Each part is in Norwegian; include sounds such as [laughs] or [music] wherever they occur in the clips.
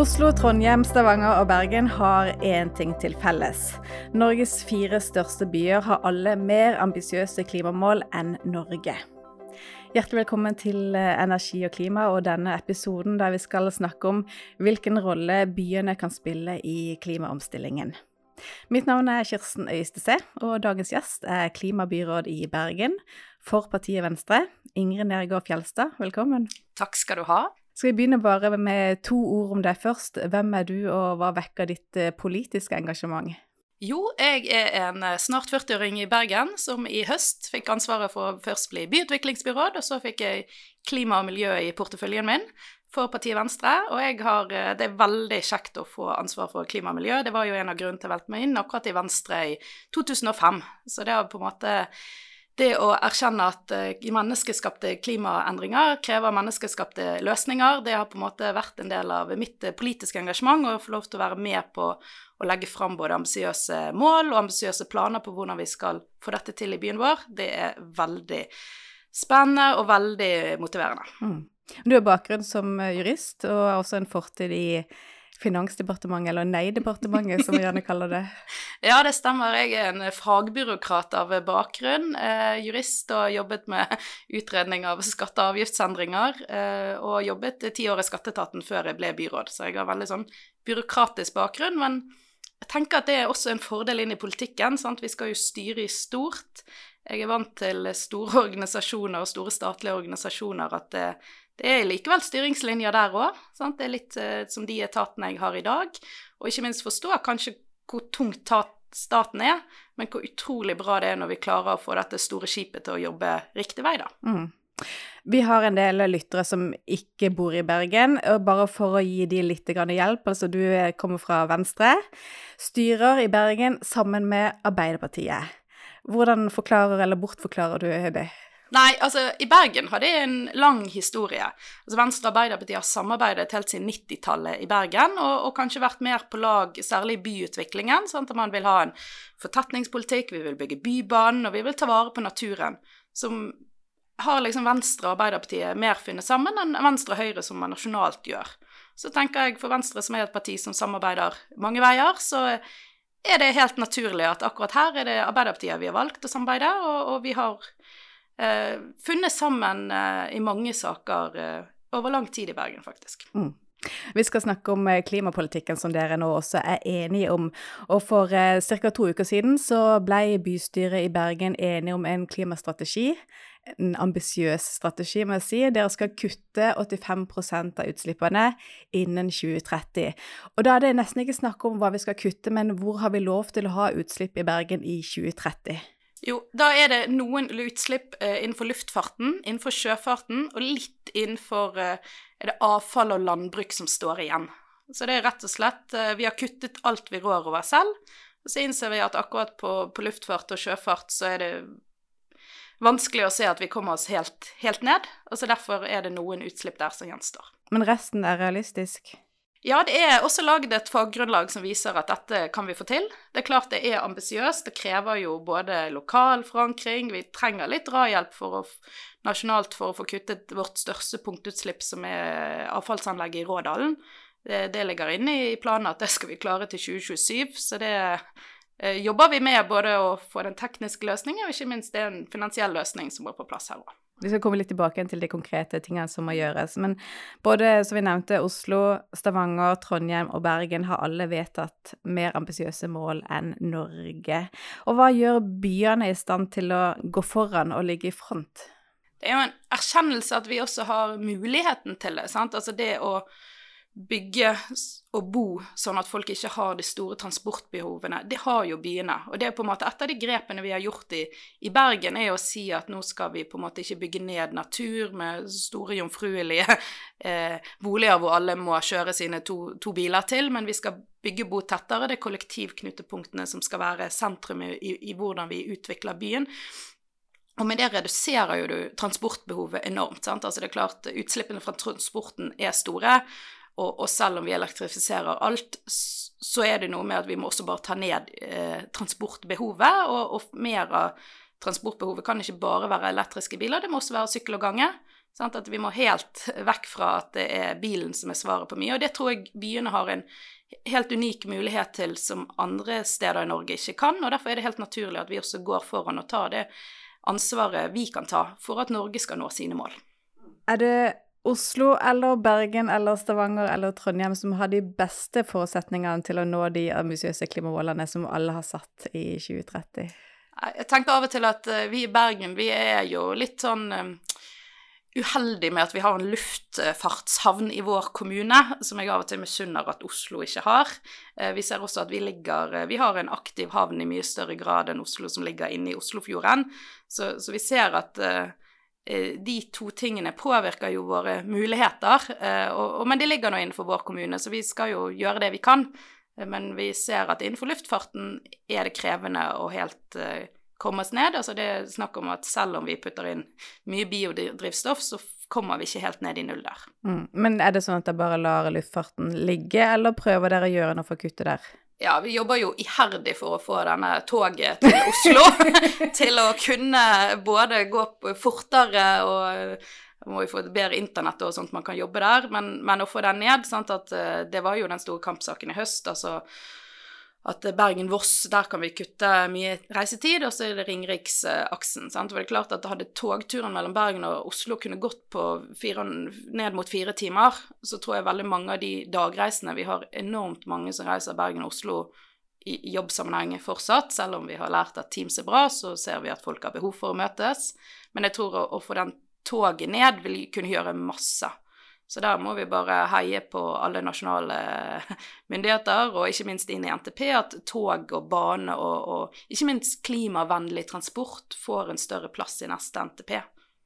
Oslo, Trondheim, Stavanger og Bergen har én ting til felles. Norges fire største byer har alle mer ambisiøse klimamål enn Norge. Hjertelig velkommen til eh, Energi og klima og denne episoden der vi skal snakke om hvilken rolle byene kan spille i klimaomstillingen. Mitt navn er Kirsten Øystese, og dagens gjest er klimabyråd i Bergen for partiet Venstre, Ingrid Nergård Fjelstad. Velkommen. Takk skal du ha. Skal vi begynne bare med to ord om deg først. Hvem er du, og hva vekker ditt eh, politiske engasjement? Jo, jeg er en eh, snart 40-åring i Bergen som i høst fikk ansvaret for å først bli byutviklingsbyråd, og så fikk jeg klima og miljø i porteføljen min for partiet Venstre. Og jeg har, eh, det er veldig kjekt å få ansvar for klima og miljø. Det var jo en av grunnene til å velte meg inn akkurat i Venstre i 2005. Så det har på en måte det å erkjenne at uh, menneskeskapte klimaendringer krever menneskeskapte løsninger, det har på en måte vært en del av mitt uh, politiske engasjement, og få lov til å være med på å legge fram både ambisiøse mål og ambisiøse planer på hvordan vi skal få dette til i byen vår, det er veldig spennende og veldig motiverende. Mm. Du har bakgrunn som eh, jurist og har også en fortid i Finansdepartementet, eller Nei-departementet, som vi gjerne kaller det. [laughs] ja, det stemmer. Jeg er en fagbyråkrat av bakgrunn. Eh, jurist og jobbet med utredning av skatte- og avgiftsendringer. Eh, og jobbet ti år i Skatteetaten før jeg ble byråd, så jeg har veldig sånn byråkratisk bakgrunn. Men jeg tenker at det er også en fordel inn i politikken. Sant? Vi skal jo styre i stort. Jeg er vant til store [laughs] organisasjoner og store statlige organisasjoner at det, det er likevel styringslinjer der òg. Det er litt uh, som de etatene jeg har i dag. Og ikke minst forstå kanskje hvor tungt staten er, men hvor utrolig bra det er når vi klarer å få dette store skipet til å jobbe riktig vei, da. Mm. Vi har en del lyttere som ikke bor i Bergen, og bare for å gi de litt hjelp, altså du kommer fra Venstre, styrer i Bergen sammen med Arbeiderpartiet. Hvordan forklarer eller bortforklarer du det? Nei, altså, i Bergen har det en lang historie. Altså, Venstre og Arbeiderpartiet har samarbeidet helt siden 90-tallet i Bergen, og, og, kanskje vært mer på lag, særlig i byutviklingen. Sant? At man vil ha en fortetningspolitikk, vi vil bygge Bybanen, og vi vil ta vare på naturen. Som har liksom Venstre og Arbeiderpartiet mer funnet sammen enn Venstre og Høyre, som man nasjonalt gjør. Så tenker jeg for Venstre, som er et parti som samarbeider mange veier, så er det helt naturlig at akkurat her er det Arbeiderpartiet vi har valgt å samarbeide, og, og vi har funnet sammen eh, i mange saker eh, over lang tid i Bergen, faktisk. Mm. Vi skal snakke om eh, klimapolitikken som dere nå også er enige om. Og for eh, ca. to uker siden så ble bystyret i Bergen enige om en klimastrategi. En ambisiøs strategi, må jeg si. Dere skal kutte 85% av utslippene innen 2030. Og da er det nesten ikke snakk om hva vi skal kutte, men hvor har vi lov til å ha utslipp i Bergen i 2030? Jo, da er det noen utslipp eh, innenfor luftfarten, innenfor sjøfarten, og litt innenfor eh, er det avfall og landbruk som står igjen. Så det er rett og slett eh, Vi har kuttet alt vi rår over selv. Og så innser vi at akkurat på, på, luftfart og sjøfart så er det vanskelig å se at vi kommer oss helt, helt ned. Og så derfor er det noen utslipp der som gjenstår. Men resten er realistisk? Ja, det er også laget et faggrunnlag som viser at dette kan vi få til. Det er klart det er ambisiøst, det krever jo både lokal forankring, vi trenger litt drahjelp for å, nasjonalt for å få kuttet vårt største punktutslipp, som er avfallsanlegget i Rådalen. Det, det ligger inne i planen at det skal vi klare til 2027, så det eh, jobber vi med både å få den tekniske løsningen, og ikke minst det er en finansiell løsning som må på plass her òg. Vi skal komme litt tilbake til de konkrete tingene som må gjøres. Men både, som vi nevnte, Oslo, Stavanger, Trondheim og Bergen har alle vedtatt mer ambisiøse mål enn Norge. Og hva gjør byene i stand til å gå foran og ligge i front? Det er jo en erkjennelse at vi også har muligheten til det. sant? Altså det å bygge og bo sånn at folk ikke har de store transportbehovene. Det har jo byene. Og det er på en måte et av de grepene vi har gjort i, i, Bergen, er å si at nå skal vi på en måte ikke bygge ned natur med store jomfruelige [laughs] eh, boliger hvor alle må kjøre sine to, to, biler til, men vi skal bygge bo tettere. Det er kollektivknutepunktene som skal være sentrum i, i, i hvordan vi utvikler byen. Og med det reduserer jo du transportbehovet enormt. sant? Altså det er klart Utslippene fra transporten er store. Og, og, selv om vi elektrifiserer alt, så er det noe med at vi må også bare ta ned eh, transportbehovet. Og, og, mer av transportbehovet kan ikke bare være elektriske biler, det må også være sykkel og gange. Sant? At vi må helt vekk fra at det er bilen som er svaret på mye. Og det tror jeg byene har en helt unik mulighet til som andre steder i Norge ikke kan. Og derfor er det helt naturlig at vi også går foran og tar det ansvaret vi kan ta for at Norge skal nå sine mål. Er det Oslo eller Bergen eller Stavanger eller Trondheim som har de beste forutsetningene til å nå de ambisiøse klimamålene som alle har satt i 2030? Jeg tenker av og til at eh, vi i Bergen, vi er jo litt sånn uheldige uheldig med at vi har en luftfartshavn i vår kommune, som jeg av og til misunner at Oslo ikke har. Eh, vi ser også at vi ligger Vi har en aktiv havn i mye større grad enn Oslo, som ligger inne i Oslofjorden. Så, så vi ser at de to tingene påvirker jo våre muligheter. Uh, og, og, men de ligger nå innenfor vår kommune, så vi skal jo gjøre det vi kan. Men vi ser at innenfor luftfarten er det krevende å helt komme oss ned. Altså det er snakk om at selv om vi putter inn mye biodrivstoff, så kommer vi ikke helt ned i null der. Mm. Men er det sånn at dere bare lar luftfarten ligge, eller prøver dere å gjøre noe for å kutte der? Ja, vi jobber jo iherdig for å få denne toget til Oslo [laughs] til å kunne både gå fortere og må jo få et bedre internett og sånt man kan jobbe der, men, men å få den ned sant, at eh, Det var jo den store kampsaken i høst. altså at Bergen-Voss, der kan vi kutte mye reisetid, og så er det Ringeriksaksen. Sant? Det er klart at Hadde togturen mellom Bergen og Oslo kunne gått på fire, ned mot fire timer, så tror jeg veldig mange av de dagreisene Vi har enormt mange som reiser Bergen og Oslo i jobbsammenheng fortsatt. Selv om vi har lært at Teams er bra, så ser vi at folk har behov for å møtes. Men jeg tror å, å få den toget ned vil kunne gjøre masse. Så der må vi bare heie på alle nasjonale [laughs] myndigheter, og ikke minst inn i NTP, at tog og bane og, og ikke minst klimavennlig transport får en større plass i neste NTP.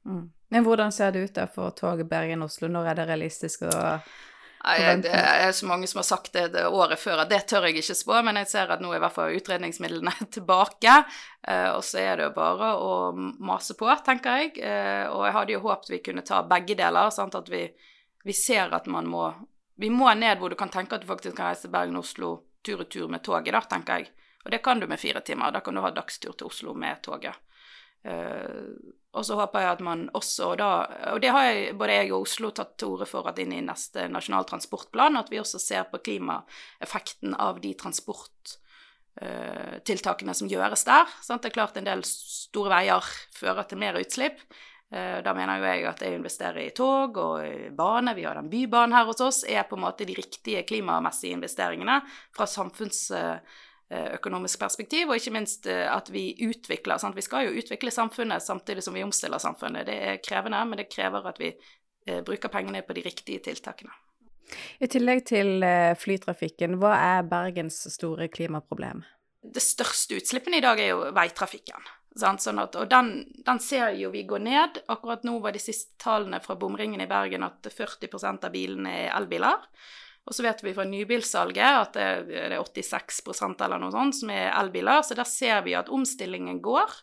Mm. Men hvordan ser det ut da for toget Bergen-Oslo? Når er det realistisk å Nei, det er så mange som har sagt det, det året før at det tør jeg ikke spå, men jeg ser at nå er i hvert fall utredningsmidlene [laughs] tilbake. Eh, og så er det jo bare å mase på, tenker jeg. Eh, og jeg hadde jo håpet vi kunne ta begge deler, sant? at vi vi ser at man må Vi må ned hvor du kan tenke at du faktisk kan reise Bergen-Oslo tur og tur med toget, da, tenker jeg. Og det kan du med fire timer. Da kan du ha dagstur til Oslo med toget. Uh, og så håper jeg at man også da Og det har jeg, både jeg og Oslo tatt til orde for at inn i neste Nasjonal transportplan, at vi også ser på klimaeffekten av de transporttiltakene tiltakene som gjøres der. Sant? Det er klart en del store veier fører til mer utslipp, Eh, da mener jo jeg at det å investere i tog og bane, vi har den bybanen her hos oss, er på en måte de riktige klimamessige investeringene fra samfunnsøkonomisk perspektiv, og ikke minst eh, at vi utvikler. Sant? Vi skal jo utvikle samfunnet samtidig som vi omstiller samfunnet. Det er krevende, men det krever at vi eh, bruker pengene på de riktige tiltakene. I tillegg til flytrafikken, hva er Bergens store klimaproblem? Det største utslippene i dag er jo veitrafikken. Sånn at, og den, den, ser jo vi gå ned. Akkurat nå var de siste tallene fra bomringen i Bergen at 40% av bilene er elbiler. Og så vet vi fra nybilsalget at det, det er 86% eller noe sånt som er elbiler. Så der ser vi at omstillingen går.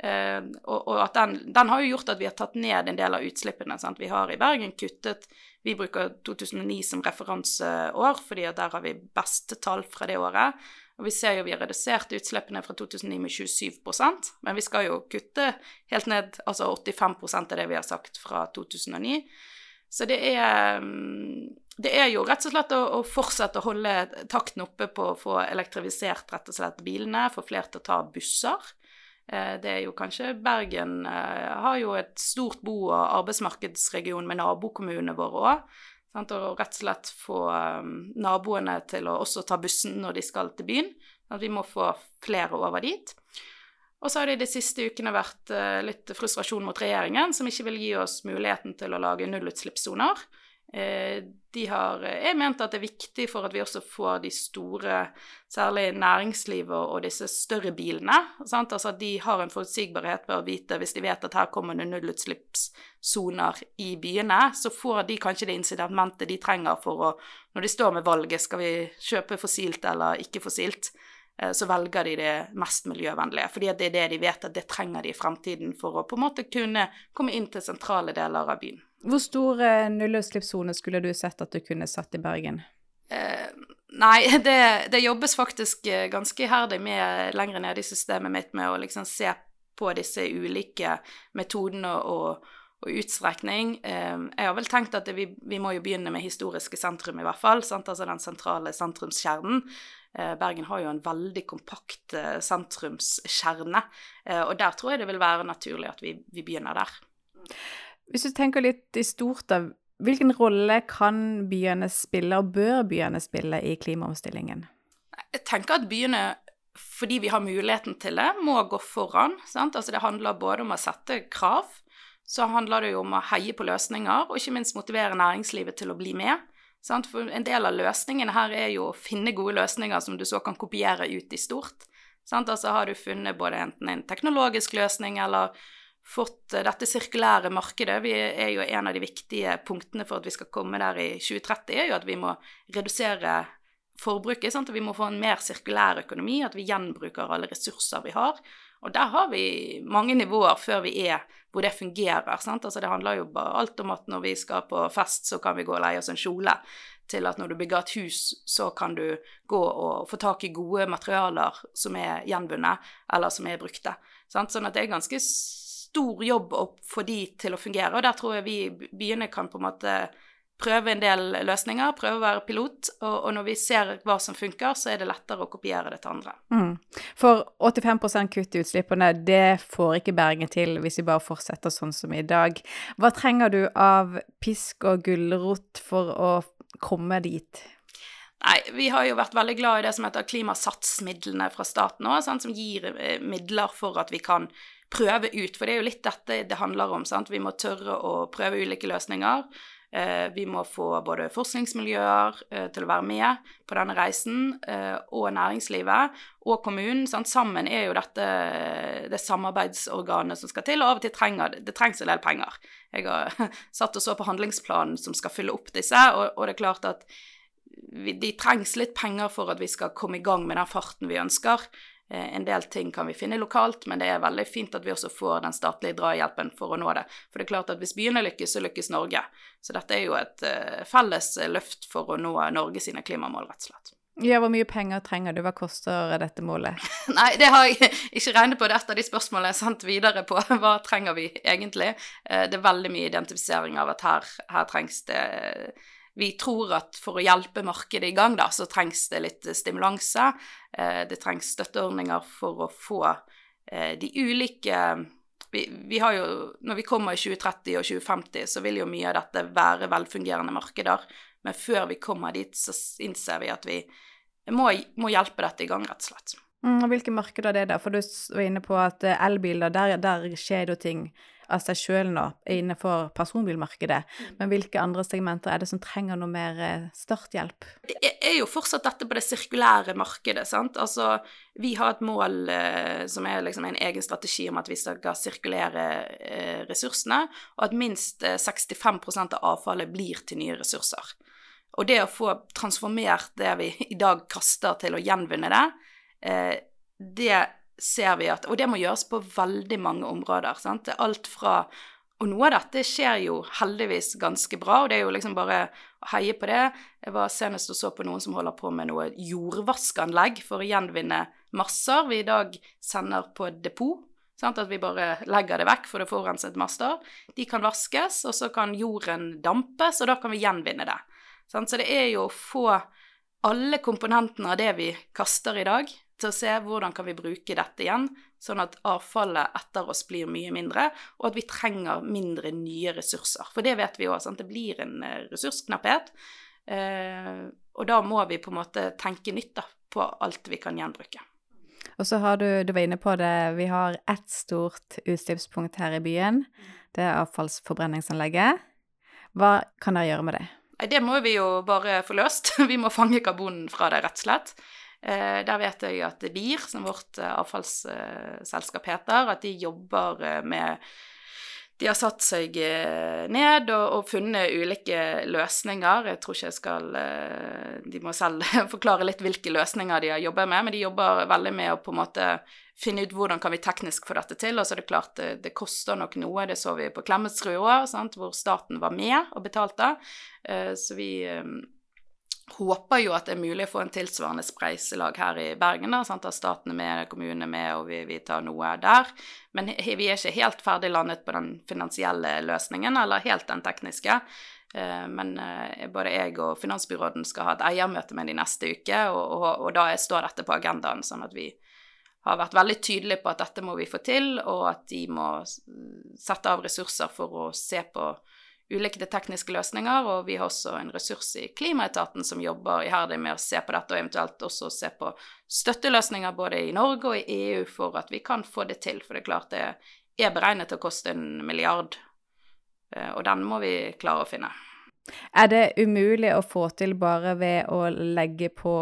Eh, og, og, at den, den, har jo gjort at vi har tatt ned en del av utslippene. Sant? Vi har i Bergen kuttet Vi bruker 2009 som referanseår, fordi der har vi beste tall fra det året. Og vi ser jo vi har redusert utslippene fra 2009 med 27% men vi skal jo kutte helt ned, altså 85 av det vi har sagt fra 2009. Så det er, mm, det er jo rett og slett å, å, fortsette å holde takten oppe på å få elektrifisert rett og slett bilene, få flere til å ta busser. Eh, det er jo kanskje Bergen eh, har jo et stort bo- og arbeidsmarkedsregion med nabokommunene våre òg. Sant? Og rett og slett få um, naboene til å også ta bussen når de skal til byen. At vi må få flere over dit. Og så har det de siste ukene vært uh, litt frustrasjon mot regjeringen, som ikke vil gi oss muligheten til å lage nullutslippssoner. Eh, de har jeg mente at det er viktig for at vi også får de store, særlig næringslivet og disse større bilene. Sant? Altså at de har en forutsigbarhet ved å vite, hvis de vet at her kommer det nullutslippssoner i byene, så får de kanskje det incitamentet de trenger for å Når de står med valget, skal vi kjøpe fossilt eller ikke fossilt, eh, så velger de det mest miljøvennlige. Fordi det er det de vet at det trenger de i fremtiden for å på en måte kunne komme inn til sentrale deler av byen. Hvor stor eh, nullutslippssone skulle du sett at du kunne satt i Bergen? Eh, nei, [laughs] det, det, jobbes faktisk eh, ganske iherdig med lenger nede i systemet mitt med å liksom se på disse ulike metodene og, og utstrekning. Eh, jeg har vel tenkt at det, vi, vi, må jo begynne med historiske sentrum, i hvert fall. Sant? Altså den sentrale sentrumskjernen. Eh, Bergen har jo en veldig kompakt eh, sentrumskjerne, eh, og der tror jeg det vil være naturlig at vi, vi begynner der. Hvis du tenker litt i stort, da. Hvilken rolle kan byene spille, og bør byene spille, i klimaomstillingen? Jeg tenker at byene fordi vi har muligheten til det, må gå foran. Altså det handler både om å sette krav, så handler det jo om å heie på løsninger, og ikke minst motivere næringslivet til å bli med. Sant? For en del av løsningene her er jo å finne gode løsninger som du så kan kopiere ut i stort. Sant? Altså har du funnet både enten en teknologisk løsning eller fått eh, dette sirkulære markedet. Vi er jo en av de viktige punktene for at vi skal komme der i 2030, er jo at vi må redusere forbruket. Sant? Vi må få en mer sirkulær økonomi, at vi gjenbruker alle ressurser vi har. Og der har vi mange nivåer før vi er hvor det fungerer. Sant? Altså det handler jo bare alt om at når vi skal på fest, så kan vi gå og leie oss en kjole, til at når du bygger et hus, så kan du gå og få tak i gode materialer som er gjenvunnet, eller som er brukte. Sant? Sånn at det er ganske stor jobb å få de til å fungere, og der tror jeg vi byene kan på en måte prøve en del løsninger, prøve å være pilot, og, og, når vi ser hva som funker, så er det lettere å kopiere det til andre. Mm. For 85 kutt i utslippene, det får ikke Bergen til hvis vi bare fortsetter sånn som i dag. Hva trenger du av pisk og gulrot for å komme dit? Nei, vi har jo vært veldig glad i det som heter klimasatsmidlene fra staten òg, som gir eh, midler for at vi kan prøve ut. For det er jo litt dette det handler om. sant? Vi må tørre å prøve ulike løsninger. Eh, vi må få både forskningsmiljøer eh, til å være med på denne reisen, eh, og næringslivet og kommunen. Sant? Sammen er jo dette det samarbeidsorganet som skal til, og av og til trenger det trengs en del penger. Jeg har [laughs] satt og så på handlingsplanen som skal fylle opp disse, og, og det er klart at vi, de trengs litt penger for at vi skal komme i gang med den farten vi ønsker. Eh, en del ting kan vi finne lokalt, men det er veldig fint at vi også får den statlige drahjelpen for å nå det. For det er klart at hvis byene lykkes, så lykkes Norge. Så dette er jo et uh, felles løft for å nå Norge sine klimamål, rett og slett. Ja, Hvor mye penger trenger du? Hva koster dette målet? [laughs] Nei, det har jeg [laughs] ikke regnet på. Det er et av de spørsmålene jeg har sendt videre på. [laughs] Hva trenger vi egentlig? Eh, det er veldig mye identifisering av at her, her trengs det vi tror at for å hjelpe markedet i gang, da, så trengs det litt stimulanse. Eh, det trengs støtteordninger for å få eh, de ulike vi, vi, jo, Når vi kommer i 2030 og 2050, så vil jo mye av dette være velfungerende markeder. Men før vi kommer dit, så innser vi at vi må, må hjelpe dette i gang, rett og slett. Mm, hvilke markeder er det? For du var inne på at eh, elbiler, der, der skjer det jo ting av seg sjøl nå innenfor personbilmarkedet. Mm. Men hvilke andre segmenter er det som trenger noe mer eh, starthjelp? Det er jo fortsatt dette på det sirkulære markedet. sant? Altså, Vi har et mål eh, som er liksom en egen strategi om at vi skal sirkulere eh, ressursene, og at minst eh, 65 av avfallet blir til nye ressurser. Og det å få transformert det vi i dag kaster, til å gjenvinne det, det ser vi at Og det må gjøres på veldig mange områder. Sant? Alt fra Og noe av dette skjer jo heldigvis ganske bra, og det er jo liksom bare å heie på det. Jeg var senest og så på noen som holder på med noe jordvaskanlegg for å gjenvinne masser vi i dag sender på depot. Sant? At vi bare legger det vekk for det forurenset master. De kan vaskes, og så kan jorden dampes, og da kan vi gjenvinne det. Sant? Så det er jo å få alle komponentene av det vi kaster i dag, til å se hvordan kan vi bruke dette igjen, sånn at avfallet etter oss blir mye mindre, og at vi trenger mindre nye ressurser. For det vet vi òg, det blir en eh, ressursknapphet. Eh, og da må vi på en måte tenke nytt da, på alt vi kan gjenbruke. Og så har du, du var inne på det, vi har ett stort utslippspunkt her i byen. Det er avfallsforbrenningsanlegget. Hva kan dere gjøre med det? Det må vi jo bare få løst. [laughs] Vi må fange karbonen fra det, rett og slett. Eh, der vet jeg at BIR, som vårt eh, avfallsselskap heter, at de jobber eh, med de har satt seg ned og, og, funnet ulike løsninger. Jeg tror ikke jeg skal De må selv [laughs] forklare litt hvilke løsninger de har jobbet med, men de jobber veldig med å på en måte finne ut hvordan kan vi teknisk få dette til. Og så er det klart det, det koster nok noe. Det så vi på Klemetsrud òg, hvor staten var med og betalte. Så vi håper jo at det er mulig å få en tilsvarende spleiselag her i Bergen. da? At staten er med, kommunen er med, og vi, vi, tar noe der. Men vi er ikke helt ferdig landet på den finansielle løsningen, eller helt den tekniske. Eh, men eh, både jeg og finansbyråden skal ha et eiermøte med de neste uke, og, og, og da står dette på agendaen. sånn at vi har vært veldig tydelige på at dette må vi få til, og at de må sette av ressurser for å se på ulike tekniske løsninger, og vi har også en ressurs i Klimaetaten som jobber iherdig med å se på dette, og eventuelt også se på støtteløsninger både i Norge og i EU for at vi kan få det til. For det er klart det er beregnet til å koste en milliard, eh, og den må vi klare å finne. Er det umulig å få til bare ved å legge på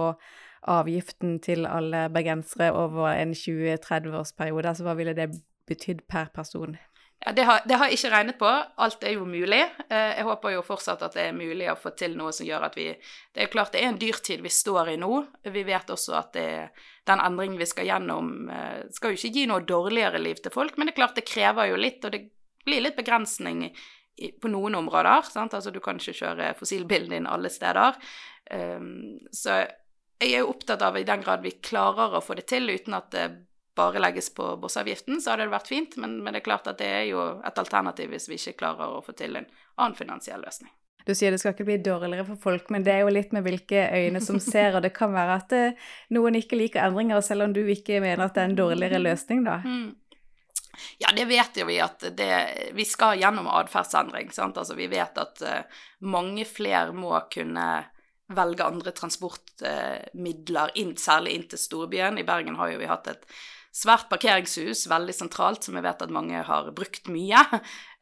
avgiften til alle bergensere over en 20-30-årsperiode? Altså hva ville det betydd per person? Ja, det har, det har, jeg ikke regnet på. Alt er jo mulig. Eh, jeg håper jo fortsatt at det er mulig å få til noe som gjør at vi Det er klart det er en dyrtid vi står i nå. Vi vet også at det, den endringen vi skal gjennom, eh, skal jo ikke gi noe dårligere liv til folk, men det er klart det krever jo litt, og det blir litt begrensning på noen områder. Sant? Altså du kan ikke kjøre fossilbilen din alle steder. Um, så jeg er jo opptatt av i den grad vi klarer å få det til uten at det bare legges på bossavgiften, så hadde det vært fint, men, men, det er klart at det er jo et alternativ hvis vi ikke klarer å få til en annen finansiell løsning. Du sier det skal ikke bli dårligere for folk, men det er jo litt med hvilke øyne som ser, og det kan være at det, eh, noen ikke liker endringer, selv om du ikke mener at det er en dårligere løsning, da. Mm. Ja, det vet jo vi at det, vi skal gjennom atferdsendring. Altså, vi vet at uh, mange flere må kunne velge andre transportmidler, inn, særlig inn til storbyen. I Bergen har jo vi hatt et svært parkeringshus veldig sentralt, som jeg vet at mange har brukt mye.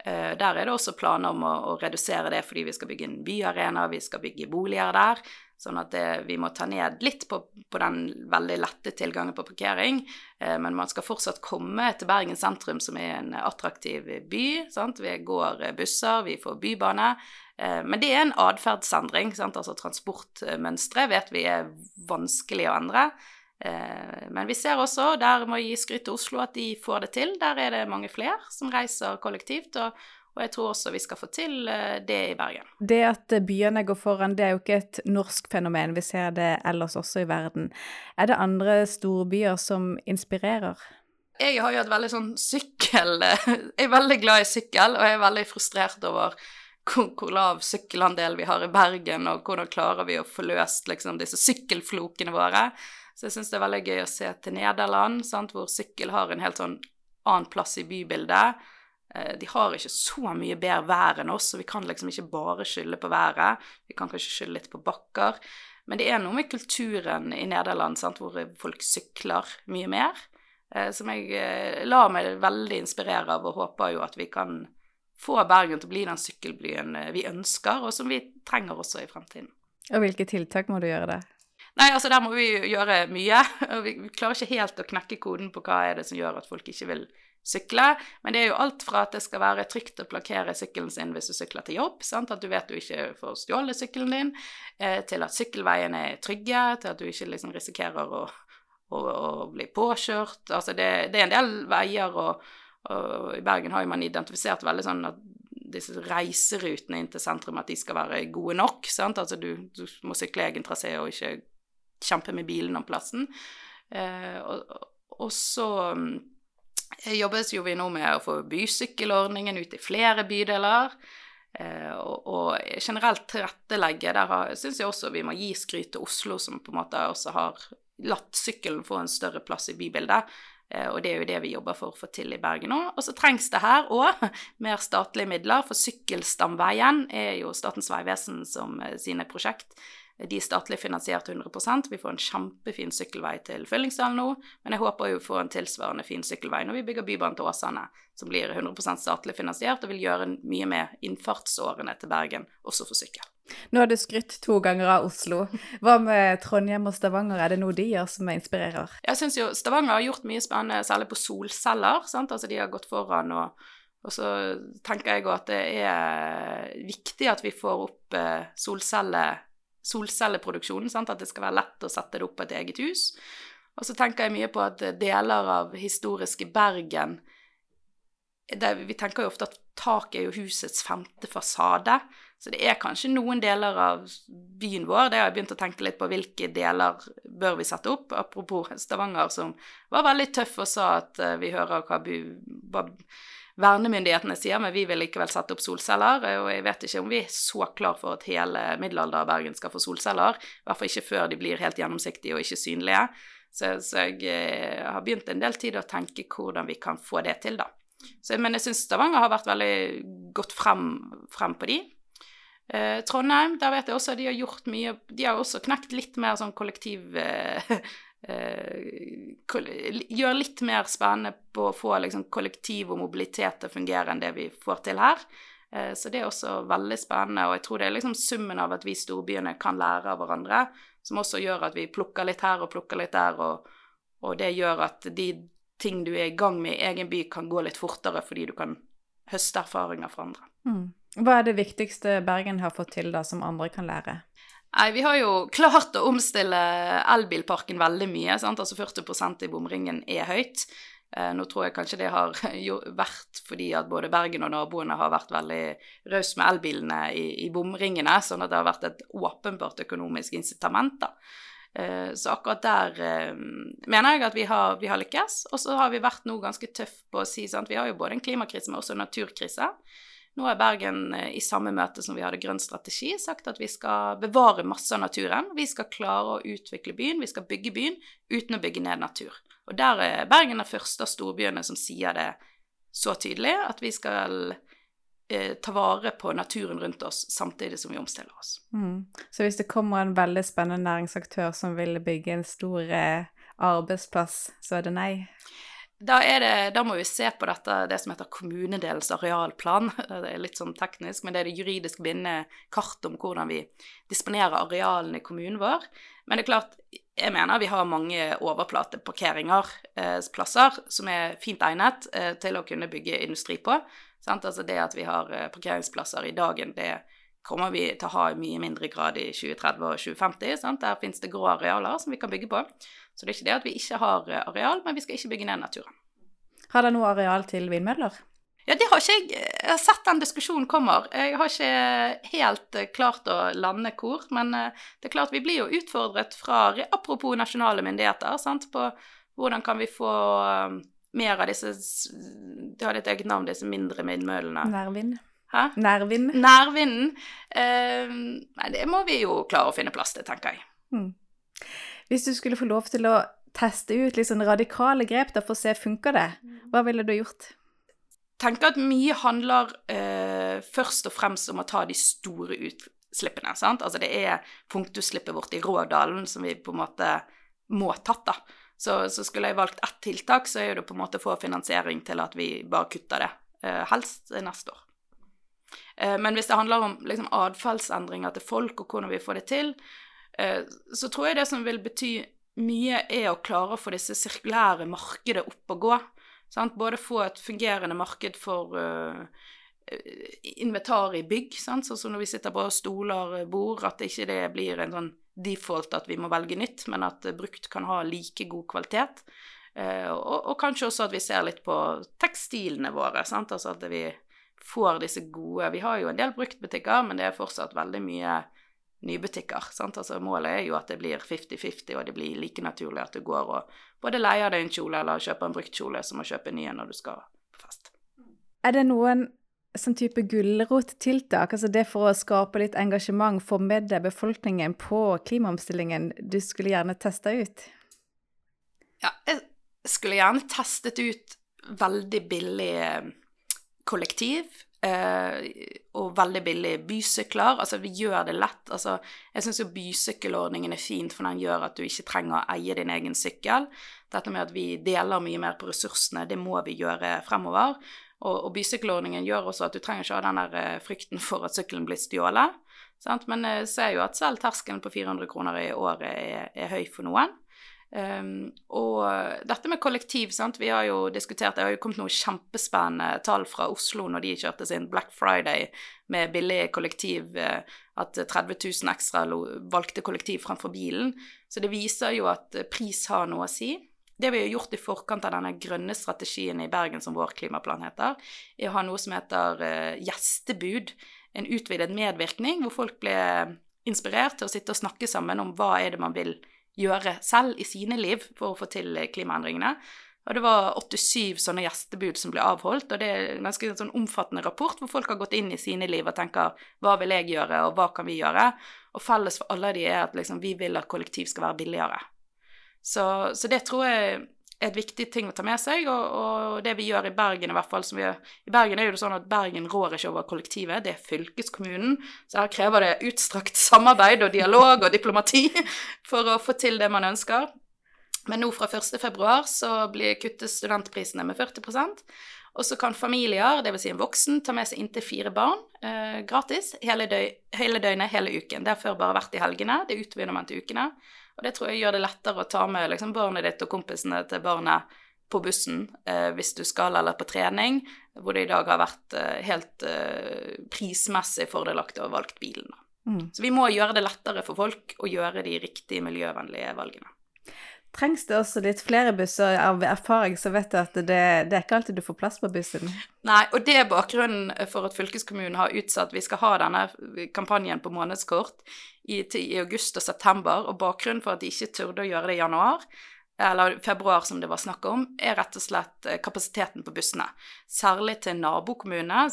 Eh, der er det også planer om å, å redusere det fordi vi skal bygge en byarena, vi skal bygge boliger der. Sånn at det, vi må ta ned litt på, på, den veldig lette tilgangen på parkering. Eh, men man skal fortsatt komme til Bergen sentrum, som er en attraktiv by. Sant? Vi går busser, vi får bybane. Eh, men det er en atferdsendring. Altså transportmønstre vet vi er vanskelig å endre. Eh, men vi ser også, der må jeg gi skryt til Oslo, at de får det til. Der er det mange flere som reiser kollektivt. og, og jeg tror også vi skal få til eh, det i Bergen. Det at byene går foran, det er jo ikke et norsk fenomen. Vi ser det ellers også i verden. Er det andre storbyer som inspirerer? Jeg har jo et veldig sånn sykkel [laughs] Jeg er veldig glad i sykkel, og jeg er veldig frustrert over hvor, hvor lav sykkelandel vi har i Bergen, og hvordan klarer vi å få løst liksom, disse sykkelflokene våre. Så jeg syns det er veldig gøy å se til Nederland, sant, hvor sykkel har en helt sånn annen plass i bybildet. Eh, de har ikke så mye bedre vær enn oss, så vi kan liksom ikke bare skylde på været. Vi kan kanskje skylde litt på bakker. Men det er noe med kulturen i Nederland sant, hvor folk sykler mye mer, eh, som jeg eh, lar meg veldig inspirere av, og håper jo at vi kan få Bergen til å bli den sykkelbyen vi ønsker, og som vi trenger også i fremtiden. Og hvilke tiltak må du gjøre der? Nei, altså der må vi gjøre mye. [laughs] Vi klarer ikke helt å knekke koden på hva er det som gjør at folk ikke vil sykle. Men det er jo alt fra at det skal være trygt å plakkere sykkelen sin hvis du sykler til jobb, sant? at du vet du ikke får stjålet sykkelen din, eh, til at sykkelveiene er trygge, til at du ikke liksom risikerer å, å, å bli påkjørt. Altså det, det, er en del veier, og, og i Bergen har man identifisert veldig sånn at disse reiserutene inn til sentrum at de skal være gode nok. Sant? Altså du, du må sykle egen trasé og ikke kjempe med bilen om plassen. Eh, og, og, så eh, jobbes jo vi nå med å få bysykkelordningen ut i flere bydeler. Eh, og, og, generelt tilrettelegge. Der syns jeg også vi må gi skryt til Oslo, som på en måte også har latt sykkelen få en større plass i bybildet. Eh, og det er jo det vi jobber for å få til i Bergen nå. Og så trengs det her òg [laughs] mer statlige midler, for Sykkelstamveien er jo Statens vegvesen som eh, sine prosjekt de er statlig finansiert 100% Vi får en kjempefin sykkelvei til Fyllingsdalen nå, men jeg håper jo å få en tilsvarende fin sykkelvei når vi bygger Bybanen til Åsane, som blir 100% statlig finansiert og vil gjøre mye med innfartsårene til Bergen, også for sykkel. Nå har du skrytt to ganger av Oslo. Hva med Trondheim og Stavanger, er det noe de gjør som inspirerer? Jeg syns jo Stavanger har gjort mye spennende, særlig på solceller. Sant? Altså de har gått foran og og så tenker jeg òg at det er viktig at vi får opp eh, solceller solcelleproduksjonen. Sant? At det skal være lett å sette det opp på et eget hus. Og så tenker jeg mye på at deler av historiske Bergen det, Vi tenker jo ofte at taket er jo husets femte fasade. Så det er kanskje noen deler av byen vår, det har jeg begynt å tenke litt på hvilke deler bør vi sette opp. Apropos Stavanger, som var veldig tøff og sa at uh, vi hører hva, hva vernemyndighetene sier, men vi vil likevel sette opp solceller. Og jeg vet ikke om vi er så klar for at hele middelalder-Bergen skal få solceller. I hvert fall ikke før de blir helt gjennomsiktige og ikke synlige. Så, så jeg eh, har begynt en del tid å tenke hvordan vi kan få det til, da. Så, men jeg syns Stavanger har vært veldig godt frem, frem på de. Eh, Trondheim, der vet jeg også de har gjort mye De har også knekt litt mer sånn kollektiv eh, eh, Gjør litt mer spennende på å få liksom, kollektiv og mobilitet til å fungere enn det vi får til her. Eh, så det er også veldig spennende, og jeg tror det er liksom summen av at vi storbyene kan lære av hverandre, som også gjør at vi plukker litt her og plukker litt der, og, og det gjør at de ting du er i gang med i egen by, kan gå litt fortere fordi du kan høste erfaringer fra andre. Mm. Hva er det viktigste Bergen har fått til da, som andre kan lære? Nei, Vi har jo klart å omstille elbilparken veldig mye. sant? Altså 40% i bomringen er høyt. Eh, nå tror jeg kanskje det har [laughs] vært fordi at både Bergen og naboene har vært veldig rause med elbilene i, i, bomringene, sånn at det har vært et åpenbart økonomisk incitament. da. Eh, så akkurat der eh, mener jeg at vi har, vi har lykkes. Og så har vi vært nå ganske tøff på å si sant, vi har jo både en klimakrise, men også en naturkrise. Nå er Bergen eh, i samme møte som vi hadde grønn strategi, sagt at vi skal bevare masse av naturen. Vi skal klare å utvikle byen, vi skal bygge byen uten å bygge ned natur. Og der er Bergen den første av storbyene som sier det så tydelig, at vi skal eh, ta vare på naturen rundt oss samtidig som vi omstiller oss. Mm. Så hvis det kommer en veldig spennende næringsaktør som vil bygge en stor eh, arbeidsplass, så er det nei? Da, det, da, må vi se på dette, det som heter kommunedelens arealplan. [laughs] Det er litt sånn teknisk, men det er det juridisk bindende kartet om hvordan vi disponerer arealene i kommunen vår. Men det er klart, jeg mener vi har mange overplateparkeringer, eh, plasser, som er fint egnet eh, til å kunne bygge industri på. Altså det at vi har eh, parkeringsplasser i dagen, det kommer vi til å ha i mye mindre grad i 2030 og 2050. Sant? Der finnes det grå arealer som vi kan bygge på. Så det er ikke det at vi ikke har eh, areal, men vi skal ikke bygge ned naturen. Har dere noe areal til vindmøller? Ja, det har ikke jeg. Jeg har sett den diskusjonen kommer. Jeg har ikke helt eh, klart å lande hvor, men eh, det er klart vi blir jo utfordret fra Apropos nasjonale myndigheter, sant, på hvordan kan vi få mer av disse De har et eget navn, disse mindre vindmøllene. Nærvind. Hæ? Nærvind. Nærvinden. Eh, nei, det må vi jo klare å finne plass til, tenker jeg. Mm. Hvis du skulle få lov til å teste ut litt sånn radikale grep da, for å se funker det, mm. hva ville du gjort? tenker at mye handler eh, først og fremst om å ta de store utslippene. sant? Altså det er punktutslippet vårt i Rådalen som vi på en måte må tatt, da. Så, så skulle jeg valgt ett tiltak, så er det på en måte å få finansiering til at vi bare kutter det. Eh, helst neste år. Eh, men hvis det handler om liksom, atferdsendringer til folk og hvordan vi får det til, så tror jeg det som vil bety mye, er å klare å få disse sirkulære markedet opp og gå. Sant? Både få et fungerende marked for uh, inventar i bygg, sant? sånn som når vi sitter på stoler, bord, at ikke det blir en sånn default at vi må velge nytt, men at brukt kan ha like god kvalitet. Uh, og, og, kanskje også at vi ser litt på tekstilene våre, sant? altså at vi får disse gode Vi har jo en del bruktbutikker, men det er fortsatt veldig mye nybutikker. Sant? Altså, målet er jo at det blir 50-50, og det blir like naturlig at du går og både leier deg en kjole eller kjøper en brukt kjole som å kjøpe en ny når du skal på fest. Er det noen sånn type gulrottiltak, altså det for å skape litt engasjement, få med deg befolkningen på klimaomstillingen, du skulle gjerne testa ut? Ja, jeg skulle gjerne testet ut veldig billig eh, kollektiv og veldig billig bysykler. Altså, vi gjør det lett. Altså, jeg syns jo bysykkelordningen er fint, for den gjør at du ikke trenger å eie din egen sykkel. Dette med at vi deler mye mer på ressursene, det må vi gjøre fremover. Og, og bysykkelordningen gjør også at du trenger ikke ha den der eh, frykten for at sykkelen blir stjålet. Sant? Men jeg ser jo at selv terskelen på 400 kroner i året er, er høy for noen. Um, og dette med kollektiv, sant? vi har jo diskutert Det har jo kommet noen kjempespennende tall fra Oslo når de kjørte sin Black Friday med billig kollektiv, uh, at 30 000 ekstra valgte kollektiv framfor bilen. Så det viser jo at pris har noe å si. Det vi har gjort i forkant av denne grønne strategien i Bergen, som vår klimaplan heter, er å ha noe som heter uh, gjestebud en utvidet medvirkning, hvor folk ble inspirert til å sitte og snakke sammen om hva er det man vil gjøre selv i sine liv for å få til klimaendringene. Og det var 87 sånne gjestebud som ble avholdt, og det er en ganske sånn omfattende rapport hvor folk har gått inn i sine liv og tenker hva vil jeg gjøre, og hva kan vi gjøre? Og felles for alle de er at liksom, vi vil at kollektiv skal være billigere. Så, så det tror jeg et viktig ting å ta med seg, og, og, det vi gjør i Bergen i hvert fall vi I Bergen er jo det sånn at Bergen rår ikke over kollektivet, det er fylkeskommunen. Så her krever det utstrakt samarbeid og dialog og diplomati [laughs] for å få til det man ønsker. Men nå fra 1.2 så blir kuttes studentprisene med 40% og så kan familier, dvs. Si en voksen, ta med seg inntil fire barn eh, gratis hele, døg hele, døgnet, hele uken. Det har før bare vært i helgene, det utvider man til ukene. Og det tror jeg gjør det lettere å ta med liksom, barnet ditt og kompisene til barnet på bussen eh, hvis du skal, eller på trening, hvor det i dag har vært eh, helt eh, prismessig fordelaktig å ha valgt bilen. Mm. Så vi må gjøre det lettere for folk å gjøre de riktige miljøvennlige valgene. Trengs det også litt flere busser? Av erfaring så vet du at det, det er ikke alltid du får plass på bussen. Nei, og det er bakgrunnen for at fylkeskommunen har utsatt Vi skal ha denne kampanjen på månedskort i, i august og september, og bakgrunnen for at de ikke turde å gjøre det i januar, eller februar som det var snakk om, er rett og slett eh, kapasiteten på bussene. Særlig til nabokommunene.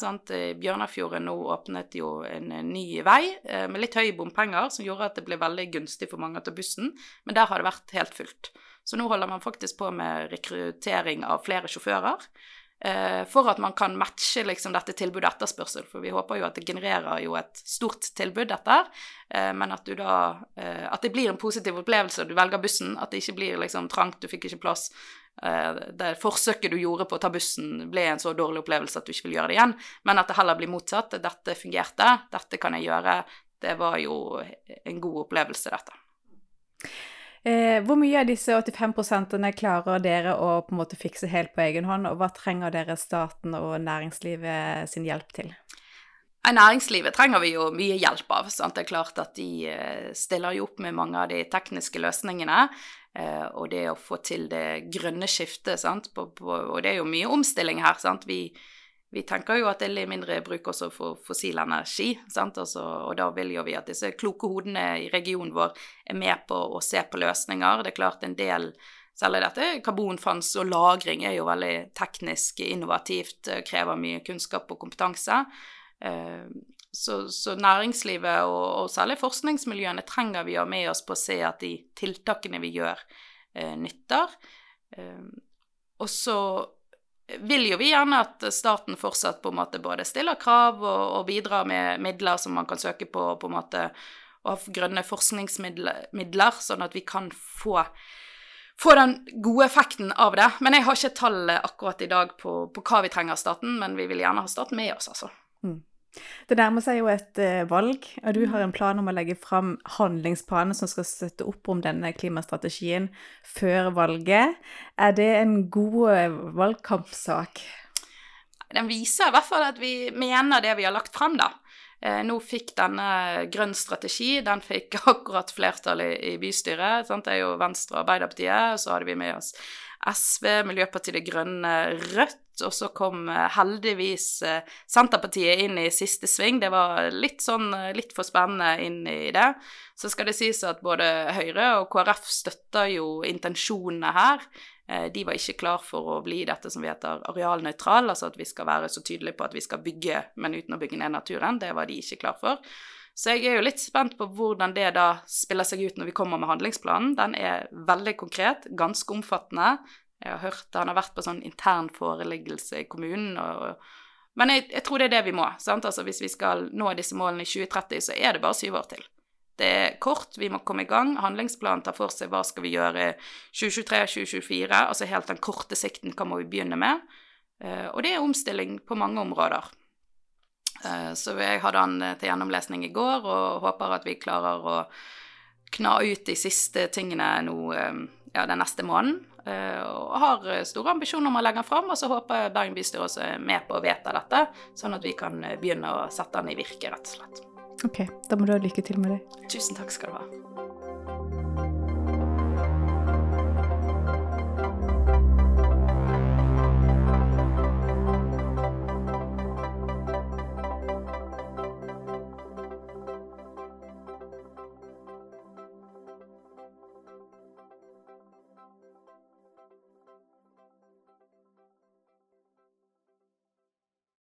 Bjørnafjorden nå åpnet jo en ny vei eh, med litt høye bompenger, som gjorde at det ble veldig gunstig for mange å ta bussen, men der har det vært helt fullt. Så nå holder man faktisk på med rekruttering av flere sjåfører. Eh, for at man kan matche liksom, dette tilbudet etterspørsel. For vi håper jo at det genererer jo et stort tilbud, dette. Eh, men at, du da, eh, at det blir en positiv opplevelse, du velger bussen. At det ikke blir liksom trangt, du fikk ikke plass. Det forsøket du gjorde på å ta bussen, ble en så dårlig opplevelse at du ikke vil gjøre det igjen. Men at det heller blir motsatt. Dette fungerte, dette kan jeg gjøre. Det var jo en god opplevelse, dette. Eh, hvor mye av disse 85% klarer dere å på en måte fikse helt på egen hånd, og hva trenger dere staten og næringslivet sin hjelp til? Næringslivet trenger vi jo mye hjelp av. Sant? Det er klart at de eh, stiller jo opp med mange av de tekniske løsningene. Eh, og det å få til det grønne skiftet, på, på, og det er jo mye omstilling her. Sant? Vi, vi tenker jo at det er litt mindre bruk også for fossil energi. Også, og da vil jo vi at disse kloke hodene i regionen vår er med på å se på løsninger. Det er klart en del Særlig dette karbonfangst og -lagring er jo veldig teknisk innovativt, eh, krever mye kunnskap og kompetanse. Eh, så, så næringslivet og, og, særlig forskningsmiljøene trenger vi å ha med oss på å se at de tiltakene vi gjør, eh, nytter. Og så vil jo vi gjerne at staten fortsatt på en måte både stiller krav og, og bidrar med midler som man kan søke på, på en måte, og grønne forskningsmidler, sånn at vi kan få, få den gode effekten av det. Men jeg har ikke tallet akkurat i dag på, på hva vi trenger av staten, men vi vil gjerne ha staten med oss, altså. Mm. Det nærmer seg jo et uh, valg, og du har en plan om å legge fram handlingsplanen som skal støtte opp om denne klimastrategien før valget. Er det en god uh, valgkampsak? Den viser i hvert fall at vi mener det vi har lagt fram, da. Uh, nå fikk denne grønn strategi den fikk [laughs] akkurat flertall i, i bystyret. Sant? Det er jo Venstre og Arbeiderpartiet, og så hadde vi med oss SV, Miljøpartiet De Grønne, Rødt og så kom eh, heldigvis eh, Senterpartiet inn i siste sving. Det var litt sånn eh, litt for spennende inn i det. Så skal det sies at både Høyre og KrF støtter jo intensjonene her. De var ikke klar for å bli dette som vi heter arealnøytral, altså at vi skal være så tydelige på at vi skal bygge, men uten å bygge ned naturen. Det var de ikke klar for. Så jeg er jo litt spent på hvordan det da spiller seg ut når vi kommer med handlingsplanen. Den er veldig konkret, ganske omfattende. Jeg har hørt det. han har vært på sånn intern foreleggelse i kommunen. Og, men jeg, jeg, tror det er det vi må. sant? Altså Hvis vi skal nå disse målene i 2030, så er det bare syv år til. Det er kort, vi må komme i gang. Handlingsplanen tar for seg hva skal vi gjøre 2023-2024, altså helt den korte sikten, hva må vi begynne med? Uh, og det er omstilling på mange områder. Uh, så jeg hadde han til gjennomlesning i går, og håper at vi klarer å kna ut de siste tingene nå ja, den neste måneden. Eh, og har store ambisjoner om å legge den fram, og så håper jeg Bergen bystyre også er med på å vedta dette, sånn at vi kan eh, begynne å sette den i virke, rett og slett. Ok, da må du ha lykke til med det. Tusen takk skal du ha.